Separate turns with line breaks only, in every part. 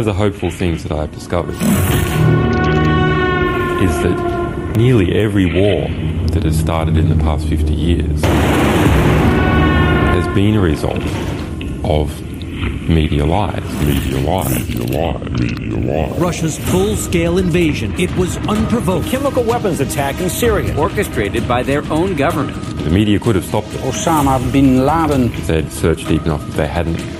One of the hopeful things that I've discovered is that nearly every war that has started in the past 50 years has been a result of media lies. Media lies. Media lies. Media lies.
Russia's full-scale invasion. It was unprovoked.
Chemical weapons attack in Syria, orchestrated by their own government.
The media could have stopped it
Osama bin Laden.
if they had searched deep enough, if they hadn't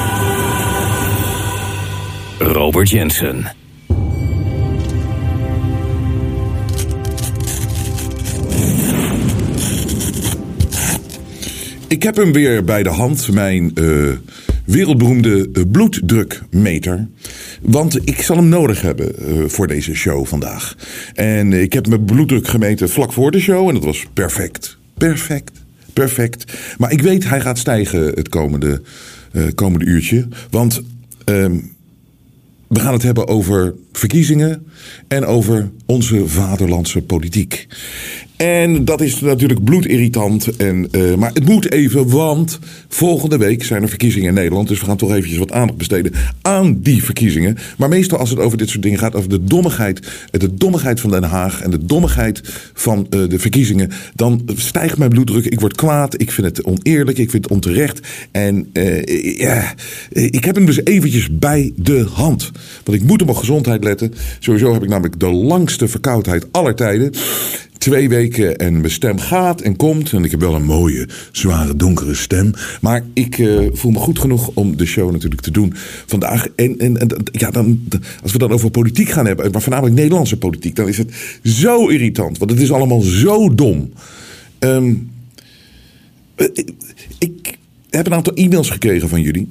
Robert Jensen.
Ik heb hem weer bij de hand, mijn eh, wereldberoemde eh, bloeddrukmeter. Want ik zal hem nodig hebben eh, voor deze show vandaag. En ik heb mijn bloeddruk gemeten vlak voor de show en dat was perfect. Perfect. Perfect. Maar ik weet, hij gaat stijgen het komende, komende uurtje. Want ehm, we gaan het hebben over verkiezingen en over onze vaderlandse politiek. En dat is natuurlijk bloedirritant. En, eh, maar het moet even, want volgende week zijn er verkiezingen in Nederland. Dus we gaan toch eventjes wat aandacht besteden aan die verkiezingen. Maar meestal als het over dit soort dingen gaat, over de dommigheid, de dommigheid van Den Haag en de dommigheid van eh, de verkiezingen, dan stijgt mijn bloeddruk. Ik word kwaad, ik vind het oneerlijk, ik vind het onterecht. En eh, ja, ik heb hem dus eventjes bij de hand. Want ik moet op mijn gezondheid letten. Sowieso heb ik namelijk de langste verkoudheid aller tijden. Twee weken en mijn stem gaat en komt. En ik heb wel een mooie, zware, donkere stem. Maar ik eh, voel me goed genoeg om de show natuurlijk te doen vandaag. En, en, ja, dan, als we dan over politiek gaan hebben, maar voornamelijk Nederlandse politiek, dan is het zo irritant. Want het is allemaal zo dom. Ehm, eh, ik, ik heb een aantal e-mails gekregen van jullie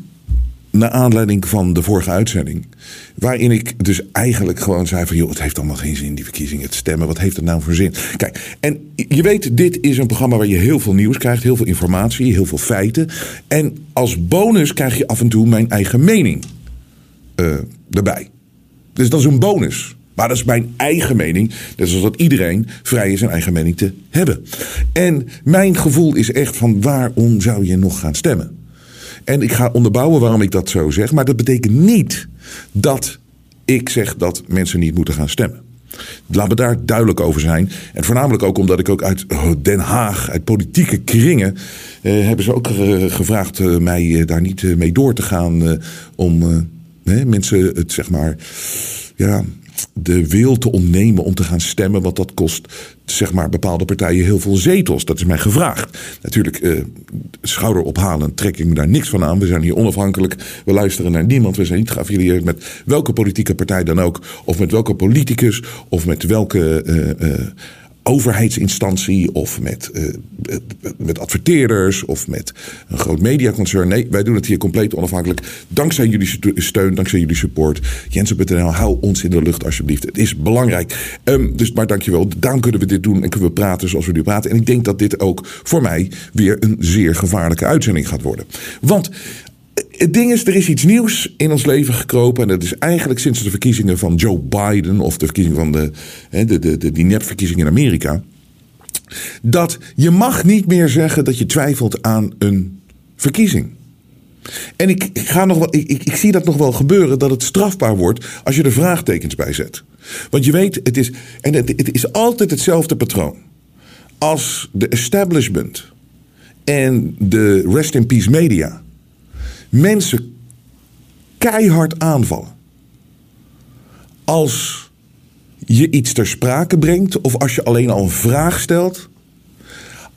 naar aanleiding van de vorige uitzending. Waarin ik dus eigenlijk gewoon zei van... joh, het heeft allemaal geen zin, die verkiezingen, het stemmen. Wat heeft het nou voor zin? Kijk, en je weet, dit is een programma waar je heel veel nieuws krijgt... heel veel informatie, heel veel feiten. En als bonus krijg je af en toe mijn eigen mening eh, erbij. Dus dat is een bonus. Maar dat is mijn eigen mening. Net zoals dat iedereen vrij is zijn eigen mening te hebben. En mijn gevoel is echt van waarom zou je nog gaan stemmen? En ik ga onderbouwen waarom ik dat zo zeg. Maar dat betekent niet dat ik zeg dat mensen niet moeten gaan stemmen. Laat me daar duidelijk over zijn. En voornamelijk ook omdat ik ook uit Den Haag, uit politieke kringen, eh, hebben ze ook gevraagd eh, mij eh, daar niet eh, mee door te gaan. eh, om mensen het zeg maar. Ja, de wil te ontnemen om te gaan stemmen. Want dat kost zeg maar, bepaalde partijen heel veel zetels. Dat is mij gevraagd. Natuurlijk, eh, schouder ophalen trek ik me daar niks van aan. We zijn hier onafhankelijk. We luisteren naar niemand. We zijn niet geaffilieerd met welke politieke partij dan ook. Of met welke politicus. Of met welke eh, eh, overheidsinstantie. Of met, eh, met adverteerders. Of met een groot mediaconcern. Nee, wij doen het hier compleet onafhankelijk. Dankzij jullie steun, dankzij jullie support. Jensen.nl, hou ons in de lucht alsjeblieft. Het is belangrijk. Ehm, dus maar dankjewel. Daarom kunnen we dit doen en kunnen we praten zoals we nu praten. En ik denk dat dit ook voor mij weer een zeer gevaarlijke uitzending gaat worden. Want het ding is, er is iets nieuws in ons leven gekropen. En dat is eigenlijk sinds de verkiezingen van Joe Biden. Of de verkiezingen van de, de, de, de, die nepverkiezingen in Amerika. Dat je mag niet meer zeggen dat je twijfelt aan een verkiezing. En ik, ga nog wel, ik, ik, zie dat nog wel gebeuren dat het strafbaar wordt als je er vraagtekens bij zet. Want je weet, het is, en het is altijd hetzelfde patroon. Als de establishment en de rest in peace media mensen keihard aanvallen. Als je iets ter sprake brengt of als je alleen al een vraag stelt.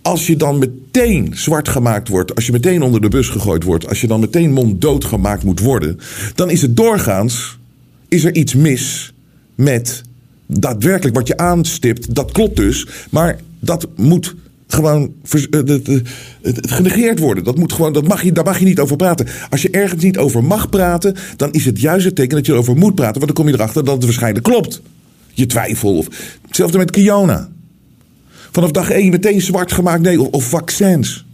Als je dan meteen zwart gemaakt wordt, als je meteen onder de bus gegooid wordt, als je dan meteen monddood gemaakt moet worden, dan is het doorgaans, is er iets mis met daadwerkelijk wat je aanstipt. Dat klopt dus, maar dat moet gewoon eh, het genegeerd worden. Dat moet gewoon, dat mag je, daar mag je niet over praten. Als je ergens niet over mag praten, dan is het juist het teken dat je erover moet praten. Want dan kom je erachter dat het waarschijnlijk klopt. Je twijfel. Of, hetzelfde met Kiona. Vanaf dag één meteen zwart gemaakt, nee, of, of vaccins.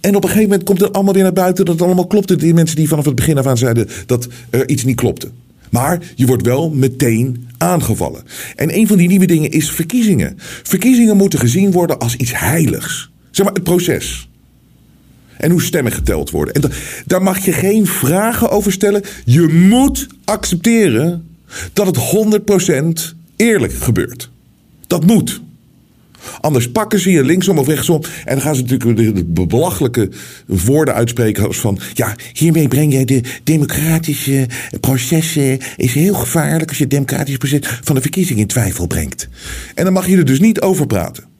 En op een gegeven moment komt het allemaal weer naar buiten dat het allemaal klopte. Die mensen die vanaf het begin af aan zeiden dat er iets niet klopte. Maar je wordt wel meteen aangevallen. En een van die nieuwe dingen is verkiezingen. Verkiezingen moeten gezien worden als iets heiligs. Zeg maar het proces. En hoe stemmen geteld worden. En da- daar mag je geen vragen over stellen. Je moet accepteren dat het 100% eerlijk gebeurt. Dat moet. Anders pakken ze je linksom of rechtsom. En dan gaan ze natuurlijk de, belachelijke woorden uitspreken. Als van, ja, hiermee breng je de democratische processen. Is heel gevaarlijk als je het democratische proces van de verkiezing in twijfel brengt. En dan mag je er dus niet over praten.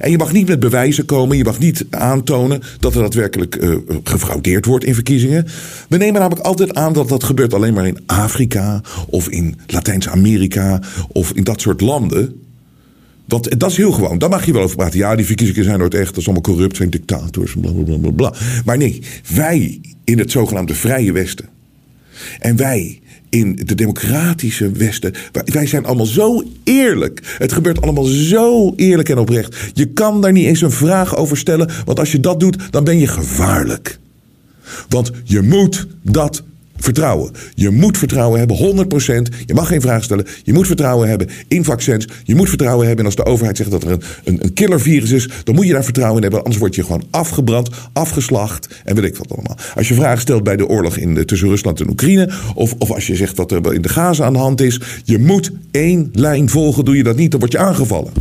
En je mag niet met bewijzen komen. Je mag niet aantonen dat er daadwerkelijk eh, gefraudeerd wordt in verkiezingen. We nemen namelijk altijd aan dat dat gebeurt alleen maar in Afrika. Of in Latijns-Amerika. Of in dat soort landen. Want dat is heel gewoon. Daar mag je wel over praten. Ja, die verkiezingen zijn nooit echt. Dat is allemaal corrupt. zijn dictators. Bla, bla, bla, bla. Maar nee, wij in het zogenaamde Vrije Westen. En wij in de democratische Westen. Wij zijn allemaal zo eerlijk. Het gebeurt allemaal zo eerlijk en oprecht. Je kan daar niet eens een vraag over stellen. Want als je dat doet, dan ben je gevaarlijk. Want je moet dat vertrouwen. Je moet vertrouwen hebben, 100%. Je mag geen vraag stellen. Je moet vertrouwen hebben in vaccins. Je moet vertrouwen hebben. En als de overheid zegt dat er een, een, een killervirus is, dan moet je daar vertrouwen in hebben. Anders word je gewoon afgebrand, afgeslacht en weet ik wat allemaal. Als je vragen stelt bij de oorlog in, tussen Rusland en Oekraïne, of, of als je zegt wat er in de Gaza aan de hand is, je moet één lijn volgen. Doe je dat niet, dan word je aangevallen.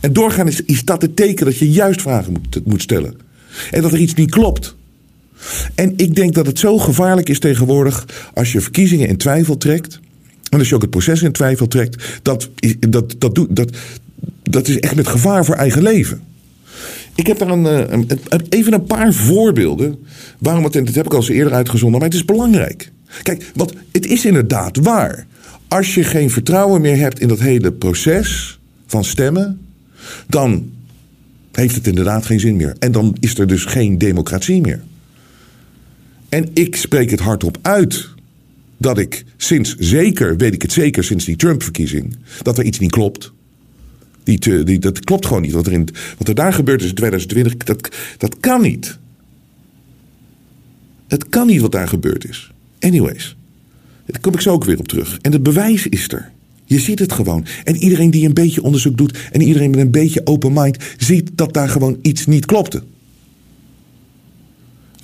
En doorgaan is, is dat het teken dat je juist vragen moet, moet stellen. En dat er iets niet klopt. En ik denk dat het zo gevaarlijk is tegenwoordig als je verkiezingen in twijfel trekt. En als je ook het proces in twijfel trekt. Dat, dat, dat, dat, dat is echt met gevaar voor eigen leven. Ik heb daar eh, een- een- even een paar voorbeelden. Waarom het, en dat heb ik al eens eerder uitgezonden, maar het is belangrijk. Kijk, want het is inderdaad waar. Als je geen vertrouwen meer hebt in dat hele proces van stemmen, dan heeft het inderdaad geen zin meer. En dan is er dus geen democratie meer. En ik spreek het hardop uit dat ik sinds zeker, weet ik het zeker, sinds die Trump-verkiezing, dat er iets niet klopt. Die te, die, dat klopt gewoon niet. Wat er, in, wat er daar gebeurd is in 2020, dat, dat kan niet. Het kan niet wat daar gebeurd is. Anyways, daar kom ik zo ook weer op terug. En het bewijs is er. Je ziet het gewoon. En iedereen die een beetje onderzoek doet en iedereen met een beetje open mind, ziet dat daar gewoon iets niet klopte.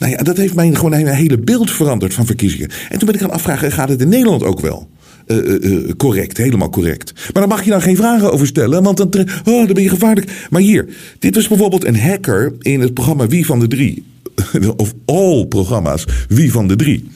Nou ja, dat heeft mij gewoon een hele beeld veranderd van verkiezingen. En toen ben ik gaan afvragen, gaat het in Nederland ook wel? eh, eh, eh, correct, helemaal correct. Maar dan mag je dan geen vragen over stellen, want dan, oh, dan ben je gevaarlijk. Maar hier, dit was bijvoorbeeld een hacker in het programma Wie van de Drie. Of all programma's, Wie van de Drie.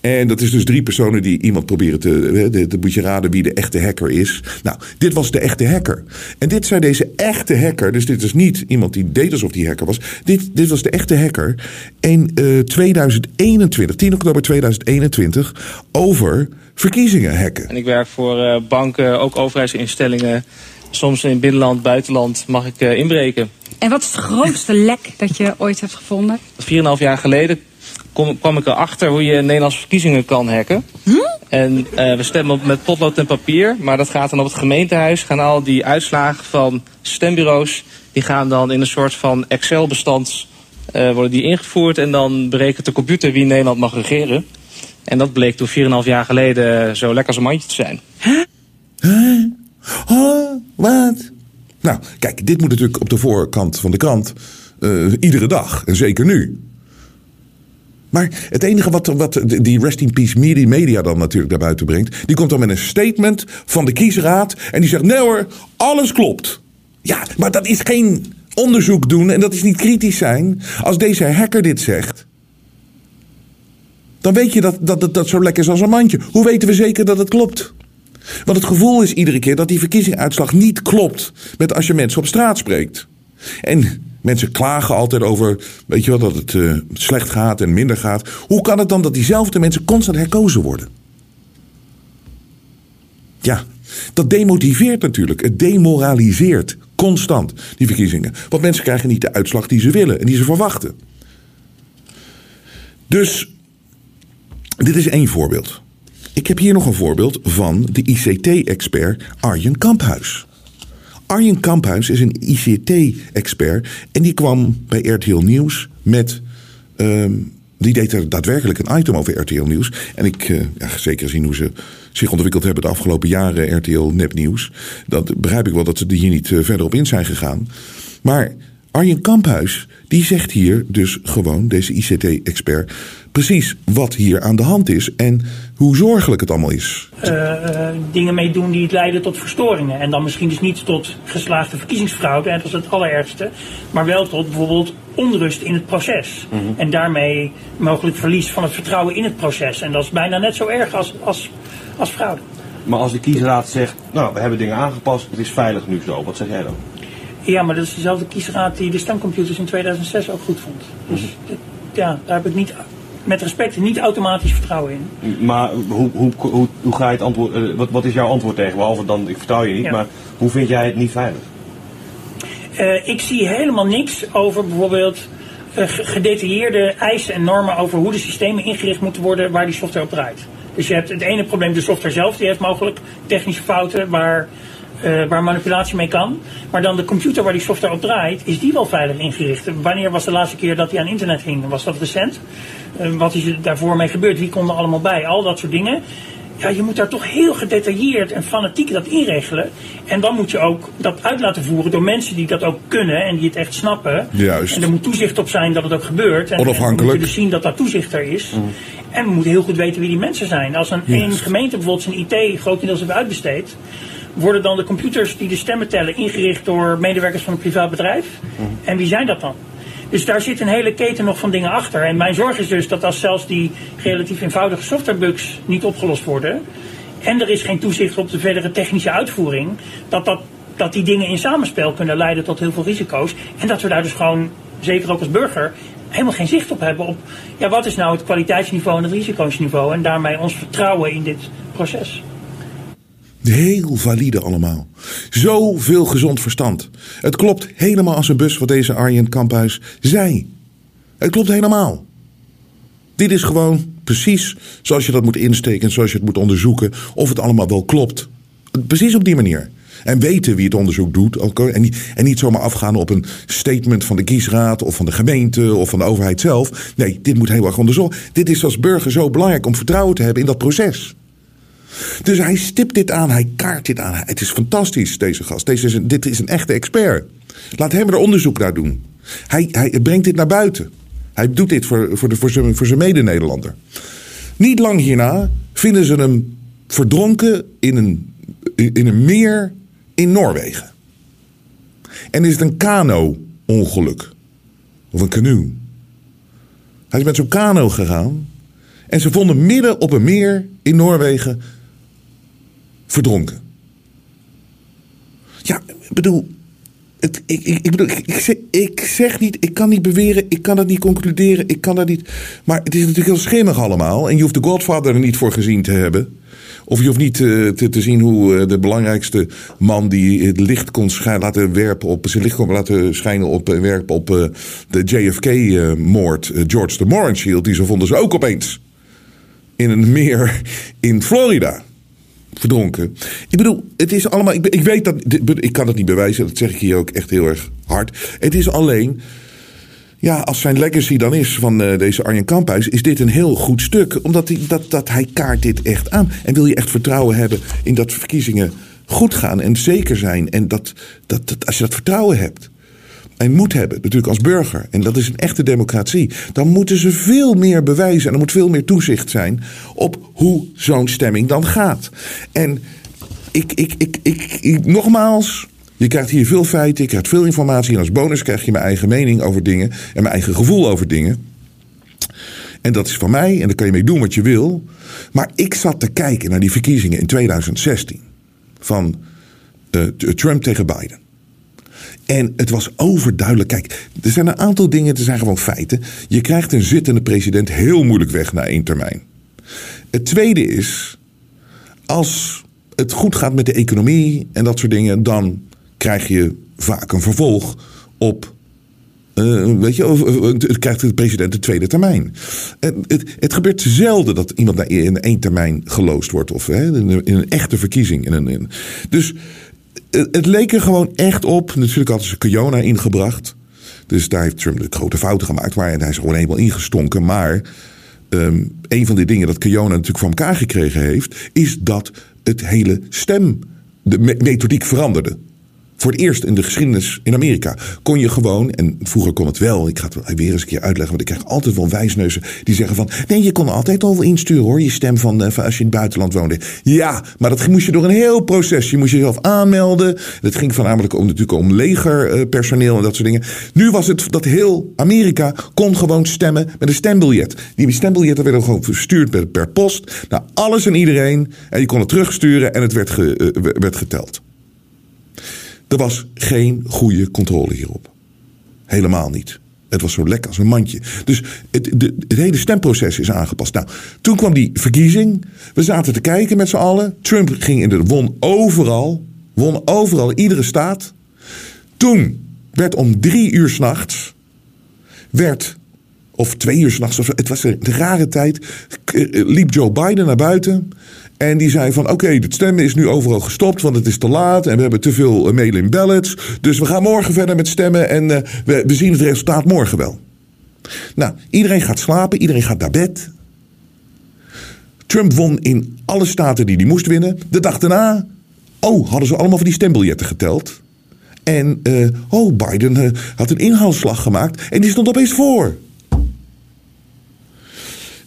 En dat is dus drie personen die iemand proberen te. eh, Dan moet je raden wie de echte hacker is. Nou, dit was de echte hacker. En dit zei deze echte hacker. Dus dit is niet iemand die deed alsof die hacker was. Dit, dit was de echte hacker. In eh 2021, 10 oktober 2021. Over verkiezingen hacken.
En ik werk voor eh, banken, ook overheidsinstellingen. Soms in binnenland, buitenland mag ik eh, inbreken.
En wat is het grootste lek dat je ooit hebt gevonden?
4,5 jaar geleden kom, kwam ik erachter hoe je Nederlandse verkiezingen kan hacken. En eh, we stemmen op, met potlood en papier, maar dat gaat dan op het gemeentehuis. Gaan al die uitslagen van stembureaus, die gaan dan in een soort van Excel-bestand eh, worden die ingevoerd. En dan berekent de computer wie Nederland mag regeren. En dat bleek toen 4,5 jaar geleden zo lekker als een mandje te zijn.
Huh? Wat? Nou, kijk, dit moet natuurlijk op de voorkant van de krant. eh, iedere dag. En zeker nu. Maar het enige wat, wat die Rest in Peace media, dan natuurlijk naar buiten brengt. Die komt dan met een statement van de kiesraad. En die zegt: nee hoor, alles klopt. Ja, maar dat is geen onderzoek doen en dat is niet kritisch zijn. Als deze hacker dit zegt. Dan weet je dat, dat, dat dat zo lekker is als een mandje. Hoe weten we zeker dat het klopt? Want het gevoel is iedere keer dat die verkiezingsuitslag niet klopt met als je mensen op straat spreekt. En mensen klagen altijd over, weet je wel, dat het eh, slecht gaat en minder gaat. Hoe kan het dan dat diezelfde mensen constant herkozen worden? Ja, Dat demotiveert natuurlijk. Het demoraliseert constant die verkiezingen. Want mensen krijgen niet de uitslag die ze willen en die ze verwachten. Dus dit is één voorbeeld. Ik heb hier nog een voorbeeld van de ICT-expert Arjen Kamphuis. Arjen Kamphuis is een ICT-expert en die kwam bij RTL Nieuws met. ehm, die deed er daadwerkelijk een item over RTL Nieuws. En ik, eh, ja, zeker gezien hoe ze zich ontwikkeld hebben de afgelopen jaren, RTL Nepnieuws. Dat begrijp ik wel dat ze er hier niet eh, verder op in zijn gegaan. Maar Arjen Kamphuis, die zegt hier dus gewoon, deze ICT-expert, precies wat hier aan de hand is en hoe zorgelijk het allemaal is.
eh, dingen mee doen die leiden tot verstoringen. En dan misschien dus niet tot geslaagde verkiezingsfraude, en dat is het allerergste. Maar wel tot bijvoorbeeld onrust in het proces. En daarmee mogelijk verlies van het vertrouwen in het proces. En dat is bijna net zo erg als, als, als fraude.
Maar als de kiesraad zegt, nou, we hebben dingen aangepast, het is veilig nu zo. Wat zeg jij dan?
Ja, maar dat is dezelfde kiesraad die de stemcomputers in 2006 ook goed vond. Dus dit- ja, daar heb ik niet, met respect niet automatisch vertrouwen in.
Maar hoe, hoe, hoe, hoe ga je het antwoord, eh, wat, wat is jouw antwoord tegen? Behalve dan, ik vertrouw je niet,
Ja.
maar hoe vind jij het niet veilig?
Eh, ik zie helemaal niks over bijvoorbeeld eh, ge- gedetailleerde eisen en normen over hoe de systemen ingericht moeten worden waar die software op draait. Dus je hebt het ene probleem, de software zelf, die heeft mogelijk technische fouten waar, eh, waar manipulatie mee kan. Maar dan de computer waar die software op draait, is die wel veilig ingericht? Wanneer was de laatste keer dat die aan internet hing? Was dat recent? Eh, wat is er daarvoor mee gebeurd? Wie kon er allemaal bij? Al dat soort dingen. Ja, je moet daar toch heel gedetailleerd en fanatiek dat inregelen. En dan moet je ook dat uit laten voeren door mensen die dat ook kunnen en die het echt snappen.
Juist.
En er moet toezicht op zijn dat het ook gebeurt. En,
Onafhankelijk.
En we moeten dus zien dat dat toezicht er is. En we moeten heel goed weten wie die mensen zijn. Als een één gemeente bijvoorbeeld zijn IT grotendeels heeft uitbesteed, worden dan de computers die de stemmen tellen ingericht door medewerkers van een privaat bedrijf? En wie zijn dat dan? Dus daar zit een hele keten nog van dingen achter. En mijn zorg is dus dat als zelfs die relatief eenvoudige softwarebugs niet opgelost worden. en er is geen toezicht op de verdere technische uitvoering. dat, dat, dat die dingen in samenspel kunnen leiden tot heel veel risico's. En dat we daar dus gewoon, zeker ook als burger. helemaal geen zicht op hebben. op ja, wat is nou het kwaliteitsniveau en het risiconiveau. en daarmee ons vertrouwen in dit proces.
Heel valide allemaal. Zoveel gezond verstand. Het klopt helemaal als een bus wat deze Arjen Kamphuis zei. Het klopt helemaal. Dit is gewoon precies zoals je dat moet insteken, zoals je het moet onderzoeken, of het allemaal wel klopt. Precies op die manier. En weten wie het onderzoek doet. En niet, en niet zomaar afgaan op een statement van de kiesraad of van de gemeente of van de overheid zelf. Nee, dit moet heel erg onderzocht. Dit is als burger zo belangrijk om vertrouwen te hebben in dat proces. Dus hij stipt dit aan, hij kaart dit aan. Het is fantastisch, deze gast. Deze is dit is een echte expert. Laat hem er onderzoek naar doen. Hij, hij brengt dit naar buiten. Hij doet dit voor, voor, de, voor zijn, voor zijn mede-Nederlander. Niet lang hierna vinden ze hem verdronken in een, in een meer in Noorwegen. En is het een kano-ongeluk. Of een canoe. Hij is met zo'n kano gegaan. En ze vonden midden op een meer in Noorwegen verdronken. Ja, ik bedoel. Het, ik, ik, ik bedoel, ik, zeg, ik zeg niet, ik kan niet beweren, ik kan dat niet concluderen, ik kan dat niet. Maar het is natuurlijk heel schimmig allemaal. En je hoeft de Godfather er niet voor gezien te hebben. Of je hoeft niet eh, te, te zien hoe eh, de belangrijkste man die het licht kon laten werpen op, zijn licht kon laten schijnen op, eh, werpen op de JFK-moord, George de Morenshield, die zo vonden ze ook opeens in een meer in Florida verdronken. Ik bedoel, het is allemaal. Ik, ik weet dat. Ik kan het niet bewijzen, dat zeg ik hier ook echt heel erg hard. Het is alleen. Ja, als zijn legacy dan is van eh, deze Arjen Kamphuis, is dit een heel goed stuk. Omdat hij, dat, dat hij kaart dit echt aan. En wil je echt vertrouwen hebben in dat verkiezingen goed gaan en zeker zijn. En dat, dat als je dat vertrouwen hebt en moet hebben, natuurlijk als burger, en dat is een echte democratie, dan moeten ze veel meer bewijzen en er moet veel meer toezicht zijn op hoe zo'n stemming dan gaat. En ik, ik, ik, ik, nogmaals, je krijgt hier veel feiten, je krijgt veel informatie en als bonus krijg je mijn eigen mening over dingen en mijn eigen gevoel over dingen. En dat is van mij en daar kan je mee doen wat je wil. Maar ik zat te kijken naar die verkiezingen in 2016 van eh, Trump tegen Biden. En het was overduidelijk. Kijk, er zijn een aantal dingen, er zijn gewoon feiten. Je krijgt een zittende president heel moeilijk weg na één termijn. Het tweede is, als het goed gaat met de economie en dat soort dingen, dan krijg je vaak een vervolg op. eh, weet je, of, het krijgt de president de tweede termijn. Het, het gebeurt zelden dat iemand in één termijn geloosd wordt. Of in, een- in een echte verkiezing. In een, dus het, leek er gewoon echt op. Natuurlijk hadden ze Kiona ingebracht. Dus daar heeft Trump de grote fouten gemaakt. Maar hij is gewoon eenmaal ingestonken. Maar ehm, een van de dingen dat Kiona natuurlijk voor elkaar gekregen heeft, is dat het hele stem, de me- methodiek veranderde. Voor het eerst in de geschiedenis in Amerika kon je gewoon, en vroeger kon het wel, ik ga het weer eens een keer uitleggen, want ik krijg altijd wel wijsneuzen die zeggen van, nee, je kon altijd al insturen hoor, je stem van, eh, van als je in het buitenland woonde. Ja, maar dat moest je door een heel proces. Je moest jezelf aanmelden. Dat ging voornamelijk om, natuurlijk om legerpersoneel en dat soort dingen. Nu was het dat heel Amerika kon gewoon stemmen met een stembiljet. Die stembiljetten werden gewoon verstuurd per, per post naar alles en iedereen. En je kon het terugsturen en het werd, ge- eh, werd geteld. Er was geen goede controle hierop. Helemaal niet. Het was zo lek als een mandje. Dus het, de, hele stemproces is aangepast. Nou, toen kwam die verkiezing. We zaten te kijken met z'n allen. Trump ging in de won overal. Won overal, iedere staat. Toen werd om drie uur s'nachts. werd. of twee uur s'nachts. Het was een rare tijd. eh, liep Joe Biden naar buiten. En die zei van oké, het stemmen is nu overal gestopt, want het is te laat en we hebben te veel eh, mail-in ballots. Dus we gaan morgen verder met stemmen en eh, we, we zien het resultaat morgen wel. Nou, iedereen gaat slapen, iedereen gaat naar bed. Trump won in alle staten die hij moest winnen. De dag daarna, oh, hadden ze allemaal van die stembiljetten geteld. En, eh, oh, Biden had een inhaalslag gemaakt en die stond opeens voor.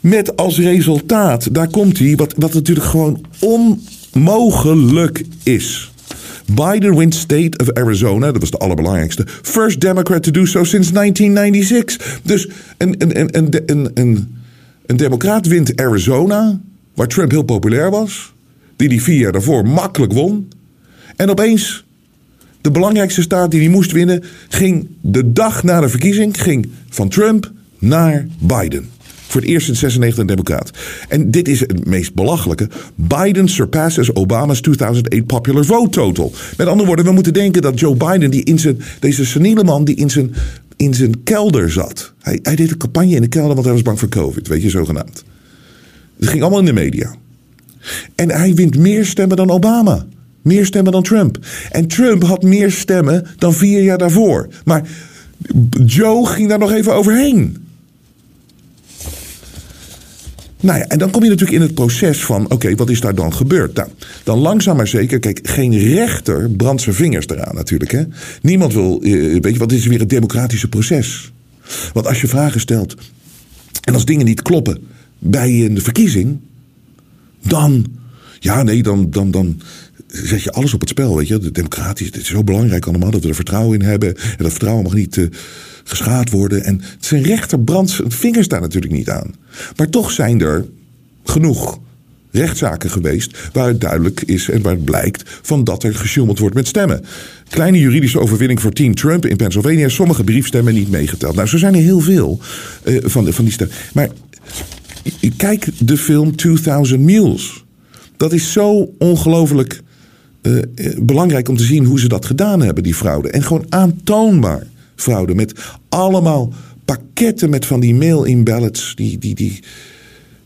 Met als resultaat, daar komt hij, wat, wat natuurlijk gewoon onmogelijk is. Biden wins state of Arizona, dat was de allerbelangrijkste. First Democrat to do so since 1996. Dus een, een, een, een, een, een, democraat wint Arizona, waar Trump heel populair was. Die die vier jaar daarvoor makkelijk won. En opeens, de belangrijkste staat die hij moest winnen, ging de dag na de verkiezing ging van Trump naar Biden. Voor het eerst in 96 een democraat. En dit is het meest belachelijke. Biden surpasses Obama's 2008 popular vote total. Met andere woorden, we moeten denken dat Joe Biden, die in zijn, deze seniele man die in zijn, in zijn kelder zat. Hij, hij deed een campagne in de kelder, want hij was bang voor COVID, weet je, zogenaamd. Het ging allemaal in de media. En hij wint meer stemmen dan Obama. Meer stemmen dan Trump. En Trump had meer stemmen dan vier jaar daarvoor. Maar Joe ging daar nog even overheen. Nou ja, en dan kom je natuurlijk in het proces van: oké, wat is daar dan gebeurd? Nou, dan langzaam maar zeker, kijk, geen rechter brandt zijn vingers eraan natuurlijk. Hè? Niemand wil, eh, weet je, wat is weer het democratische proces? Want als je vragen stelt en als dingen niet kloppen bij een verkiezing, dan, ja, nee, dan, dan, dan zet je alles op het spel, weet je. De democratisch, het is zo belangrijk allemaal dat we er vertrouwen in hebben. En dat vertrouwen mag niet eh, geschaad worden. En zijn rechter brandt zijn vingers daar natuurlijk niet aan. Maar toch zijn er genoeg rechtszaken geweest waar het duidelijk is en waar het blijkt van dat er gesjoemeld wordt met stemmen. Kleine juridische overwinning voor Team Trump in Pennsylvania. Sommige briefstemmen niet meegeteld. Nou, zo zijn er heel veel eh, van, van die stemmen. Maar kijk de film 2000 Mules. Dat is zo ongelooflijk eh, eh, belangrijk om te zien hoe ze dat gedaan hebben, die fraude. En gewoon aantoonbaar fraude. Met allemaal pakketten met van die mail-in ballots. Die, die, die,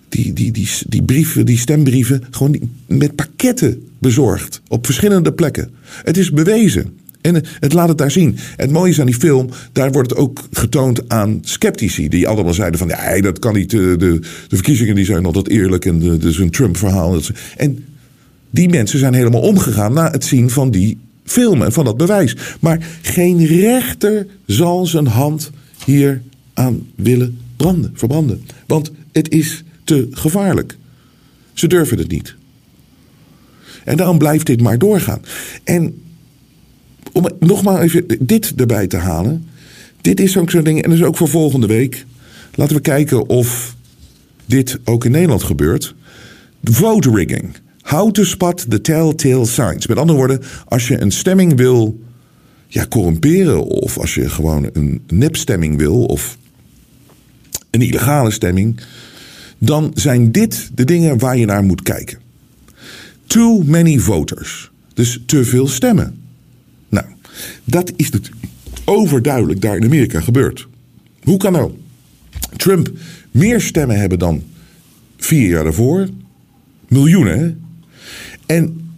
die, die, die, die brieven, die stembrieven. Gewoon met pakketten bezorgd. Op verschillende plekken. Het is bewezen. En het laat het daar zien. Het mooie is aan die film, daar wordt het ook getoond aan sceptici. Die allemaal zeiden van, ja, dat kan niet. De, de, verkiezingen die zijn altijd eerlijk en de- dus een Trump-verhaal. Dat is- En die mensen zijn helemaal omgegaan na het zien van die film en van dat bewijs. Maar geen rechter zal zijn hand hier aan willen branden, verbranden. Want het is te gevaarlijk. Ze durven het niet. En daarom blijft dit maar doorgaan. En om nogmaals even dit erbij te halen. Dit is zo'n ding, en dat is ook voor volgende week. Laten we kijken of dit ook in Nederland gebeurt. Vote rigging. How to spot the telltale signs. Met andere woorden, als je een stemming wil ja, corrumperen... of als je gewoon een nepstemming wil... of een illegale stemming... dan zijn dit de dingen waar je naar moet kijken. Too many voters. Dus te veel stemmen. Nou, dat is natuurlijk overduidelijk daar in Amerika gebeurd. Hoe kan nou Trump meer stemmen hebben dan vier jaar daarvoor? Miljoenen? En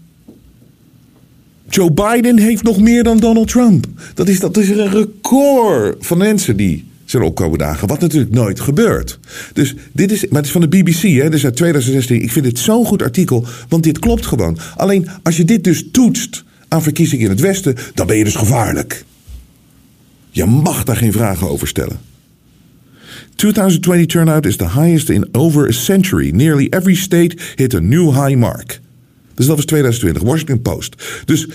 Joe Biden heeft nog meer dan Donald Trump. Dat is, dat is een record van mensen die zijn opkomen dagen. Wat natuurlijk nooit gebeurt. Dus dit is, maar het is van de BBC, hè, dus uit 2016. Ik vind dit zo'n goed artikel, want dit klopt gewoon. Alleen als je dit dus toetst aan verkiezingen in het Westen, dan ben je dus gevaarlijk. Je mag daar geen vragen over stellen. 2020 turnout is the highest in over a century. Nearly every state hit a new high mark. Dus dat was 2020, Washington Post. Dus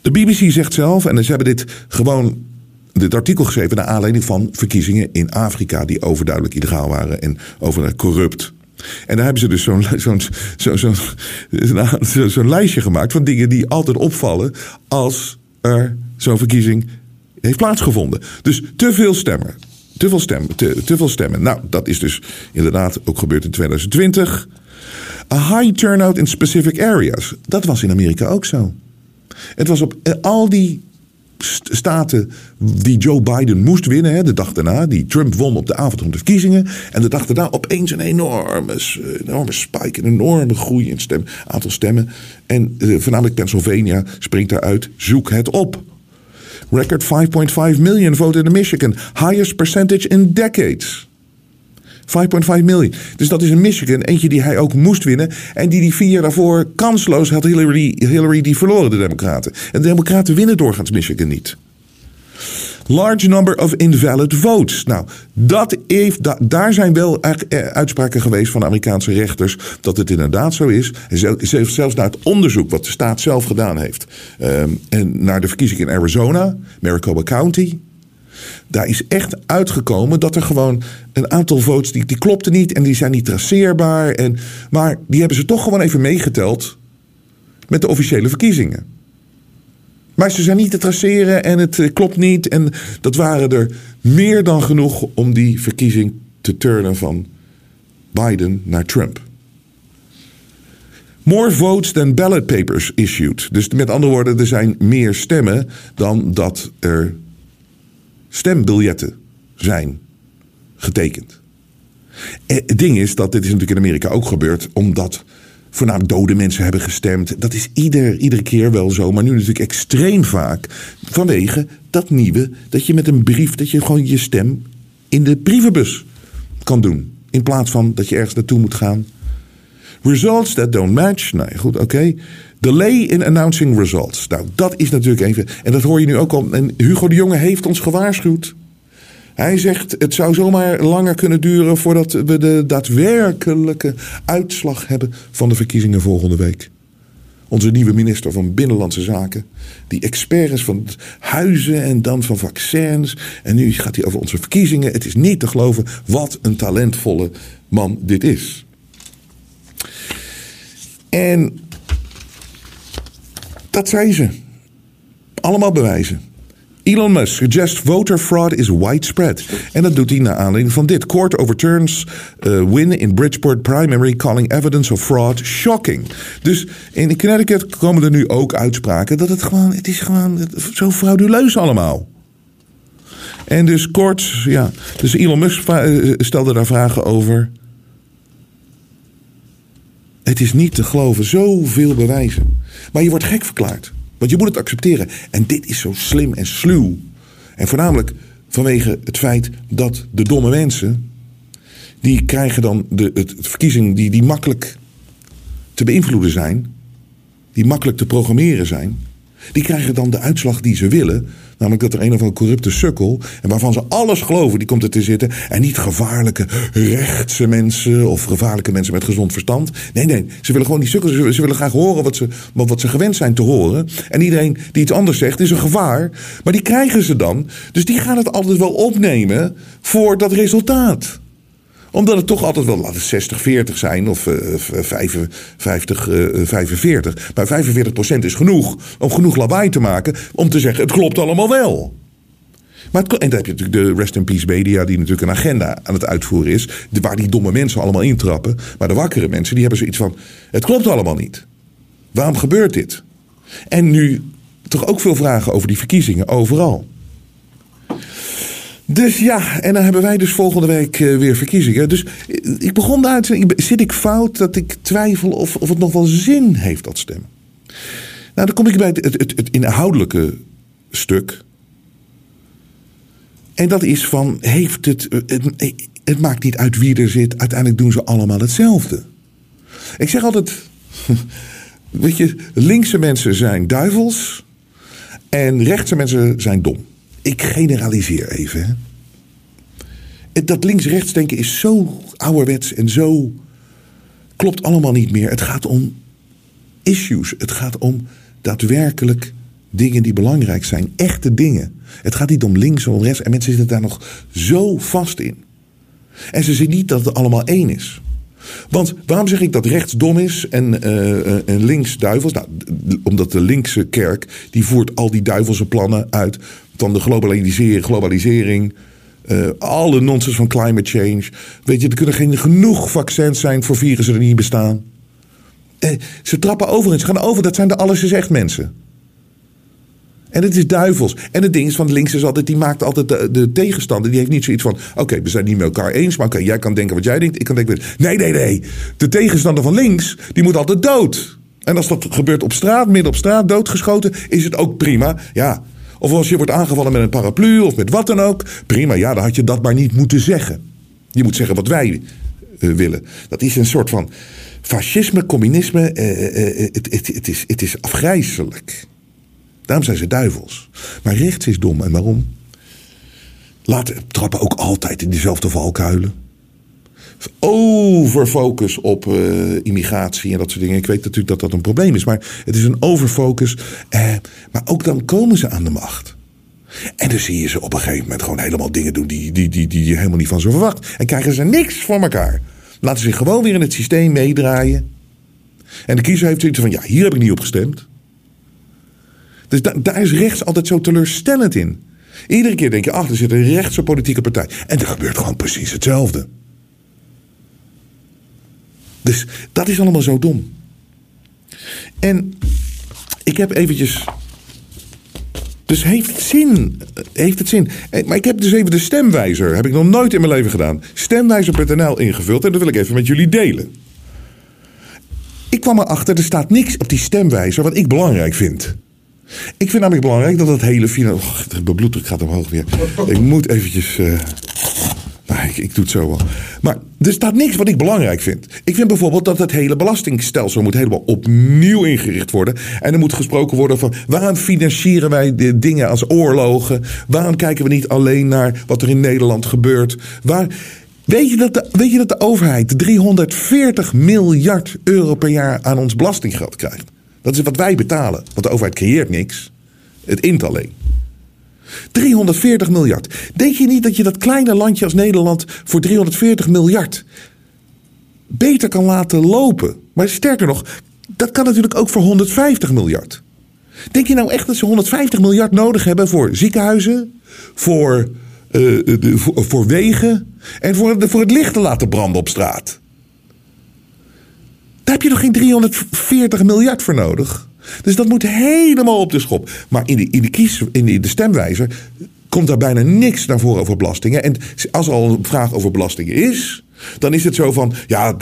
de BBC zegt zelf, en ze hebben dit gewoon, dit artikel geschreven naar aanleiding van verkiezingen in Afrika, die overduidelijk illegaal waren en over corrupt. En daar hebben ze dus zo'n zo'n zo'n lijstje gemaakt van dingen die altijd opvallen als er zo'n verkiezing heeft plaatsgevonden. Dus te veel stemmen. Te veel stemmen. Te, te veel stemmen. Nou, dat is dus inderdaad ook gebeurd in 2020. A high turnout in specific areas. Dat was in Amerika ook zo. Het was op eh, al die st- staten die Joe Biden moest winnen, de dag daarna, die Trump won op de avond van de verkiezingen. En de dag daarna opeens een enorme, enorme spike, een enorme groei in stem, aantal stemmen. En eh, voornamelijk Pennsylvania springt daaruit. Zoek het op. Record 5.5 million voted in Michigan. Highest percentage in decades. 5.5 miljoen. Dus dat is in Michigan. Eentje die hij ook moest winnen. En die die vier jaar daarvoor kansloos had Hillary, Hillary die verloren, de Democraten. En de Democraten winnen doorgaans Michigan niet. Large number of invalid votes. Nou, dat heeft, da- daar zijn wel eh, uitspraken geweest van Amerikaanse rechters dat het inderdaad zo is. Zelfs naar het onderzoek wat de staat zelf gedaan heeft. ehm, en naar de verkiezingen in Arizona, Maricopa County. Daar is echt uitgekomen dat er gewoon een aantal votes die, die klopten niet en die zijn niet traceerbaar. En, maar die hebben ze toch gewoon even meegeteld met de officiële verkiezingen. Maar ze zijn niet te traceren en het eh, klopt niet. En dat waren er meer dan genoeg om die verkiezing te turnen van Biden naar Trump. More votes than ballot papers issued. Dus met andere woorden, er zijn meer stemmen dan dat er stembiljetten zijn getekend. Eh, Het ding is dat dit is natuurlijk in Amerika ook gebeurd, omdat voornamelijk dode mensen hebben gestemd. Dat is ieder, iedere keer wel zo, maar nu natuurlijk extreem vaak vanwege dat nieuwe, dat je met een brief, dat je gewoon je stem in de brievenbus kan doen. In plaats van dat je ergens naartoe moet gaan. Results that don't match. Nou ja, goed, oké. Delay in announcing results. Nou, dat is natuurlijk even. En dat hoor je nu ook al. En Hugo de Jonge heeft ons gewaarschuwd. Hij zegt: het zou zomaar langer kunnen duren voordat we de daadwerkelijke uitslag hebben van de verkiezingen volgende week. Onze nieuwe minister van Binnenlandse Zaken. Die expert is van huizen en dan van vaccins. En nu gaat hij over onze verkiezingen. Het is niet te geloven wat een talentvolle man dit is. En dat zei ze. Allemaal bewijzen. Elon Musk suggests voter fraud is widespread. En dat doet hij naar aanleiding van dit. Court overturns uh, win in Bridgeport primary calling evidence of fraud shocking. Dus in Connecticut komen er nu ook uitspraken dat het gewoon, het is gewoon zo frauduleus allemaal. En dus kort, ja, dus Elon Musk va- stelde daar vragen over. Het is niet te geloven, zoveel bewijzen. Maar je wordt gek verklaard. Want je moet het accepteren. En dit is zo slim en sluw. En voornamelijk vanwege het feit dat de domme mensen. die krijgen dan de het, het verkiezing die, die makkelijk te beïnvloeden zijn. die makkelijk te programmeren zijn. Die krijgen dan de uitslag die ze willen. Namelijk dat er een of andere corrupte sukkel. en waarvan ze alles geloven, die komt er te zitten. en niet gevaarlijke rechtse mensen. of gevaarlijke mensen met gezond verstand. Nee, nee, ze willen gewoon die sukkels. Ze, ze willen graag horen wat ze, wat ze gewend zijn te horen. En iedereen die iets anders zegt is een gevaar. Maar die krijgen ze dan. Dus die gaan het altijd wel opnemen voor dat resultaat omdat het toch altijd wel, laten 60-40 zijn of uh, 55-45. Maar 45% is genoeg om genoeg lawaai te maken om te zeggen: het klopt allemaal wel. Maar en dan heb je natuurlijk de Rest in Peace Media, die natuurlijk een agenda aan het uitvoeren is. Waar die domme mensen allemaal intrappen. Maar de wakkere mensen, die hebben zoiets van: het klopt allemaal niet. Waarom gebeurt dit? En nu toch ook veel vragen over die verkiezingen, overal. Dus ja, en dan hebben wij dus volgende week eh, weer verkiezingen. Dus eh, ik begon daar te zit ik fout dat ik twijfel of, of het nog wel zin heeft, dat stemmen. Nou, dan kom ik bij het, het, het, inhoudelijke stuk. En dat is van, heeft het, het, het maakt niet uit wie er zit, uiteindelijk doen ze allemaal hetzelfde. Ik zeg altijd, weet je, linkse mensen zijn duivels en rechtse mensen zijn dom. Ik generaliseer even. Hè. Dat links-rechts denken is zo ouderwets en zo klopt allemaal niet meer. Het gaat om issues. Het gaat om daadwerkelijk dingen die belangrijk zijn. Echte dingen. Het gaat niet om links of rechts. En mensen zitten daar nog zo vast in. En ze zien niet dat het allemaal één is. Want waarom zeg ik dat rechts dom is en, eh, en links duivels? Nou, omdat de linkse kerk die voert al die duivelse plannen uit van de globalisering, globalisering eh, alle nonsens van climate change. Weet je, er kunnen geen genoeg vaccins zijn voor virussen die niet bestaan. Eh, ze trappen over en ze gaan over. Dat zijn de alles is echt mensen. En het is duivels. En het ding is van links is altijd, die maakt altijd de, de tegenstander. Die heeft niet zoiets van, oké, we zijn niet met elkaar eens. Maar oké, jij kan denken wat jij denkt, ik kan denken... Nee, nee, nee. De tegenstander van links, die moet altijd dood. En als dat gebeurt op straat, midden op straat, doodgeschoten, is het ook prima. Ja. Of als je wordt aangevallen met een paraplu of met wat dan ook. Prima, ja, dan had je dat maar niet moeten zeggen. Je moet zeggen wat wij eh, willen. Dat is een soort van fascisme, communisme. eh, eh, het, is, is afgrijzelijk. Daarom zijn ze duivels. Maar rechts is dom. En waarom? Laten trappen ook altijd in dezelfde valkuilen. Overfocus op eh, immigratie en dat soort dingen. Ik weet natuurlijk dat dat een probleem is. Maar het is een overfocus. Eh, maar ook dan komen ze aan de macht. En dan zie je ze op een gegeven moment gewoon helemaal dingen doen die, die, die, die je helemaal niet van ze verwacht. En krijgen ze niks voor elkaar. Laten ze zich gewoon weer in het systeem meedraaien. En de kiezer heeft zoiets van: ja, hier heb ik niet op gestemd. Dus da- daar is rechts altijd zo teleurstellend in. Iedere keer denk je, ach, er zit een rechtse politieke partij. En er gebeurt gewoon precies hetzelfde. Dus dat is allemaal zo dom. En ik heb eventjes... Dus heeft het zin? Heeft het zin? Eh, Maar ik heb dus even de stemwijzer, heb ik nog nooit in mijn leven gedaan. Stemwijzer.nl ingevuld en dat wil ik even met jullie delen. Ik kwam erachter, er staat niks op die stemwijzer wat ik belangrijk vind. Ik vind namelijk belangrijk dat het hele financiële... Oh, mijn bloeddruk gaat omhoog weer. Ik moet eventjes... eh, ik, ik doe het zo wel. Maar er staat niks wat ik belangrijk vind. Ik vind bijvoorbeeld dat het hele belastingstelsel moet helemaal opnieuw ingericht worden. En er moet gesproken worden van waarom financieren wij de dingen als oorlogen? Waarom kijken we niet alleen naar wat er in Nederland gebeurt? Waar, weet, je dat de, weet je dat de overheid 340 miljard euro per jaar aan ons belastinggeld krijgt? Dat is wat wij betalen. Want de overheid creëert niks. Het int alleen. 340 miljard. Denk je niet dat je dat kleine landje als Nederland voor 340 miljard beter kan laten lopen? Maar sterker nog, dat kan natuurlijk ook voor 150 miljard. Denk je nou echt dat ze 150 miljard nodig hebben voor ziekenhuizen, voor, eh, de, voor, wegen en voor, voor het licht te laten branden op straat? Daar heb je nog geen 340 miljard voor nodig. Dus dat moet helemaal op de schop. Maar in de, in de, kies, in de, stemwijzer komt daar bijna niks naar voren over belastingen. En als er al een vraag over belastingen is, dan is het zo van: ja,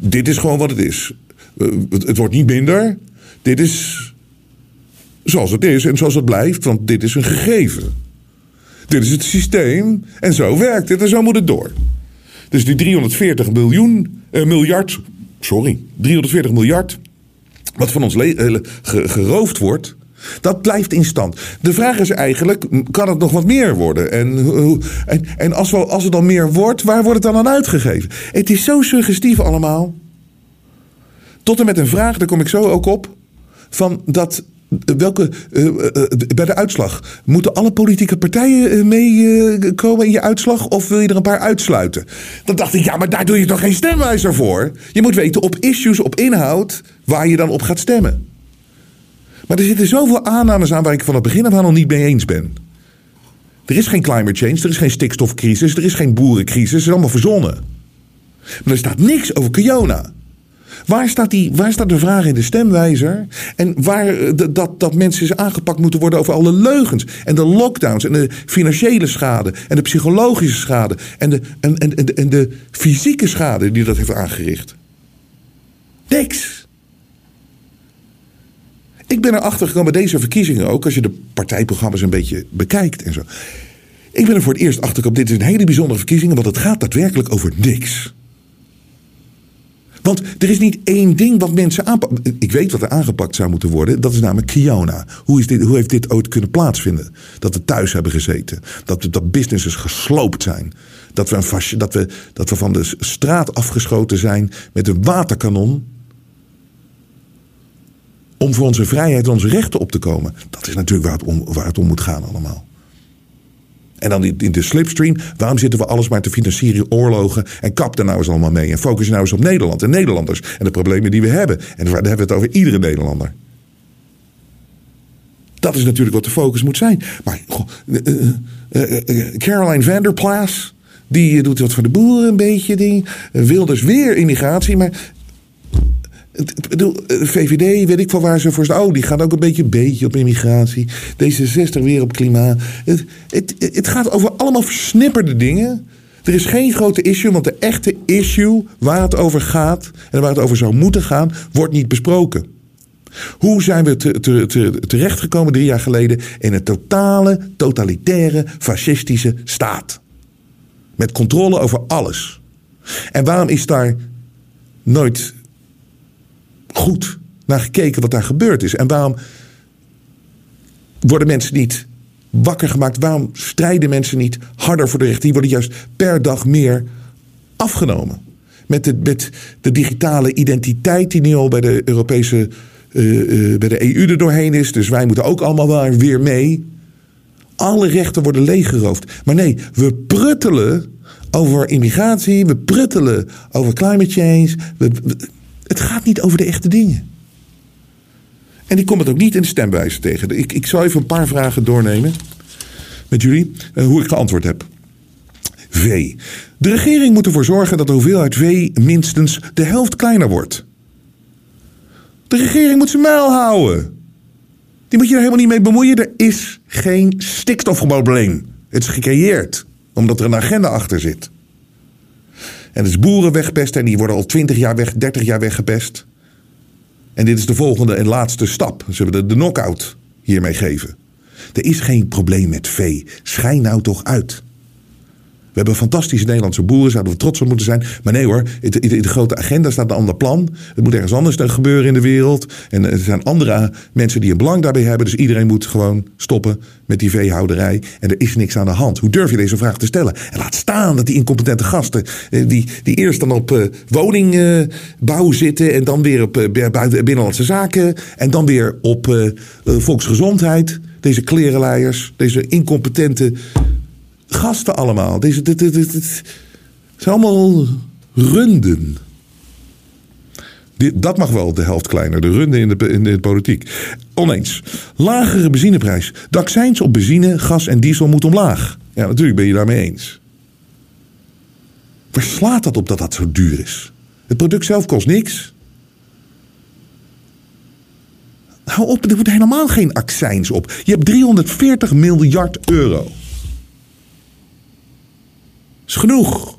dit is gewoon wat het is. Eh, Het, het wordt niet minder. Dit is zoals het is en zoals het blijft, want dit is een gegeven. Dit is het systeem en zo werkt het en zo moet het door. Dus die 340 miljoen, eh, miljard, sorry, 340 miljard, wat van ons eh, ge- geroofd wordt, dat blijft in stand. De vraag is eigenlijk, kan het nog wat meer worden? En, en, en als, we, als het dan meer wordt, waar wordt het dan aan uitgegeven? Het is zo suggestief allemaal. Tot en met een vraag, daar kom ik zo ook op, van dat... Welke, eh, eh, eh, bij de uitslag, moeten alle politieke partijen meekomen in je uitslag of wil je er een paar uitsluiten? Dan dacht ik, ja, maar daar doe je toch geen stemwijzer voor? Je moet weten op issues, op inhoud, waar je dan op gaat stemmen. Maar er zitten zoveel aannames aan waar ik van het begin af aan nog niet mee eens ben. Er is geen climate change, er is geen stikstofcrisis, er is geen boerencrisis, het is allemaal verzonnen. Maar er staat niks over Kiona. Waar staat, die, waar staat de vraag in de stemwijzer? En waar eh, dat, dat mensen aangepakt moeten worden over alle leugens. En de lockdowns. En de financiële schade. En de psychologische schade. En de, en, en, en, de- fysieke schade die dat heeft aangericht. Niks. Ik ben erachter gekomen bij deze verkiezingen ook. Als je de partijprogramma's een beetje bekijkt en zo. Ik ben er voor het eerst achter gekomen. Dit is een hele bijzondere verkiezingen. Want het gaat daadwerkelijk over niks. Want er is niet één ding wat mensen aanpakken. Ik weet wat er aangepakt zou moeten worden. Dat is namelijk Kiona. Hoe, is dit, hoe heeft dit ooit kunnen plaatsvinden? Dat we thuis hebben gezeten. Dat, dat businesses gesloopt zijn. Dat we, een dat, we, dat we van de straat afgeschoten zijn met een waterkanon. Om voor onze vrijheid en onze rechten op te komen. Dat is natuurlijk waar het om, waar het om moet gaan allemaal. En dan in de slipstream. Waarom zitten we alles maar te financieren, oorlogen. En kap daar nou eens allemaal mee. En focus nou eens op Nederland en Nederlanders. En de problemen die we hebben. En daar hebben we het over iedere Nederlander. Dat is natuurlijk wat de focus moet zijn. Maar goh, eh, eh, eh, Caroline Vanderplas. Die doet wat voor de boeren een beetje ding. Wilders weer immigratie. Maar eh, VVD, weet ik van waar ze voor staan. Oh, die gaat ook een beetje, beetje op immigratie. D66 weer op klimaat. Het, het, het gaat over allemaal versnipperde dingen. Er is geen grote issue, want de echte issue waar het over gaat... en waar het over zou moeten gaan, wordt niet besproken. Hoe zijn we te, te, terechtgekomen drie jaar geleden... in een totale, totalitaire, fascistische staat? Met controle over alles. En waarom is daar nooit goed naar gekeken wat daar gebeurd is. En waarom worden mensen niet wakker gemaakt? Waarom strijden mensen niet harder voor de rechten? Die worden juist per dag meer afgenomen. Met de, met de digitale identiteit die nu al bij de Europese eh, eh, bij de EU er doorheen is. Dus wij moeten ook allemaal wel weer mee. Alle rechten worden leeggeroofd. Maar nee, we pruttelen over immigratie. We pruttelen over climate change. We- we- het gaat niet over de echte dingen. En ik kom het ook niet in de stemwijze tegen. Ik, ik zal even een paar vragen doornemen met jullie. eh, hoe ik geantwoord heb. V. De regering moet ervoor zorgen dat de hoeveelheid vee minstens de helft kleiner wordt. De regering moet zijn muil houden. Die moet je er helemaal niet mee bemoeien. Er is geen stikstofprobleem. Het is gecreëerd omdat er een agenda achter zit. En is boeren wegpesten en die worden al 20 jaar weg, 30 jaar weggepest. En dit is de volgende en laatste stap. Ze hebben de, de knock-out hiermee geven. Er is geen probleem met vee. Schijn nou toch uit. We hebben fantastische Nederlandse boeren, zouden we trots op moeten zijn. Maar nee hoor, in de, grote agenda staat een ander plan. Het moet ergens anders gebeuren in de wereld. En er zijn andere mensen die een belang daarbij hebben. Dus iedereen moet gewoon stoppen met die veehouderij. En er is niks aan de hand. Hoe durf je deze vraag te stellen? En laat staan dat die incompetente gasten, eh, die, die eerst dan op eh, woningbouw zitten. En dan weer op eh, binnenlandse zaken. En dan weer op volksgezondheid. Deze klerenleiers, deze incompetente gasten allemaal. Deze, dit, dit, dit, zijn allemaal runden. Dat mag wel de helft kleiner, de runden in de, in de politiek. Oneens. Lagere benzineprijs. De accijns op benzine, gas en diesel moet omlaag. Ja, natuurlijk ben je daarmee eens. Waar slaat dat op dat dat zo duur is? Het product zelf kost niks. Hou op, er wordt helemaal geen accijns op. Je hebt 340 miljard euro is genoeg.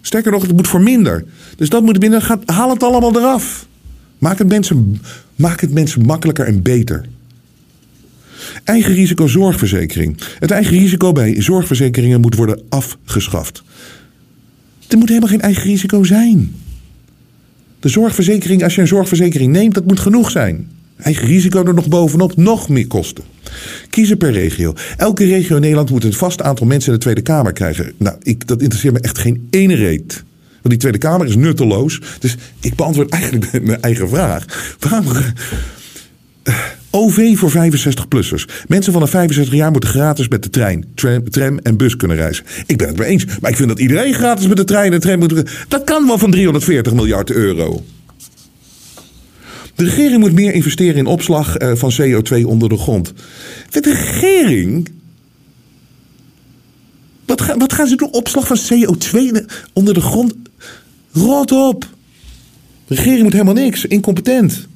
Sterker nog, het moet voor minder. Dus dat moet minder. Haal het allemaal eraf. Maak het, mensen, maak het mensen makkelijker en beter. Eigen risico zorgverzekering. Het eigen risico bij zorgverzekeringen moet worden afgeschaft. Er moet helemaal geen eigen risico zijn. De zorgverzekering, als je een zorgverzekering neemt, dat moet genoeg zijn. Eigen risico er nog bovenop, nog meer kosten. Kiezen per regio. Elke regio in Nederland moet een vast aantal mensen in de Tweede Kamer krijgen. Nou, ik, dat interesseert me echt geen ene reet. Want die Tweede Kamer is nutteloos. Dus ik beantwoord eigenlijk mijn eigen vraag. Waarom... eh, OV voor 65-plussers. Mensen van de 65 jaar moeten gratis met de trein, tram, tram en bus kunnen reizen. Ik ben het mee eens. Maar ik vind dat iedereen gratis met de trein en tram moet... Dat kan wel van 340 miljard euro. De regering moet meer investeren in opslag eh, van CO2 onder de grond. De regering. Wat, wat gaan ze doen? Opslag van CO2 onder de grond? Rot op. De regering moet helemaal niks. Incompetent.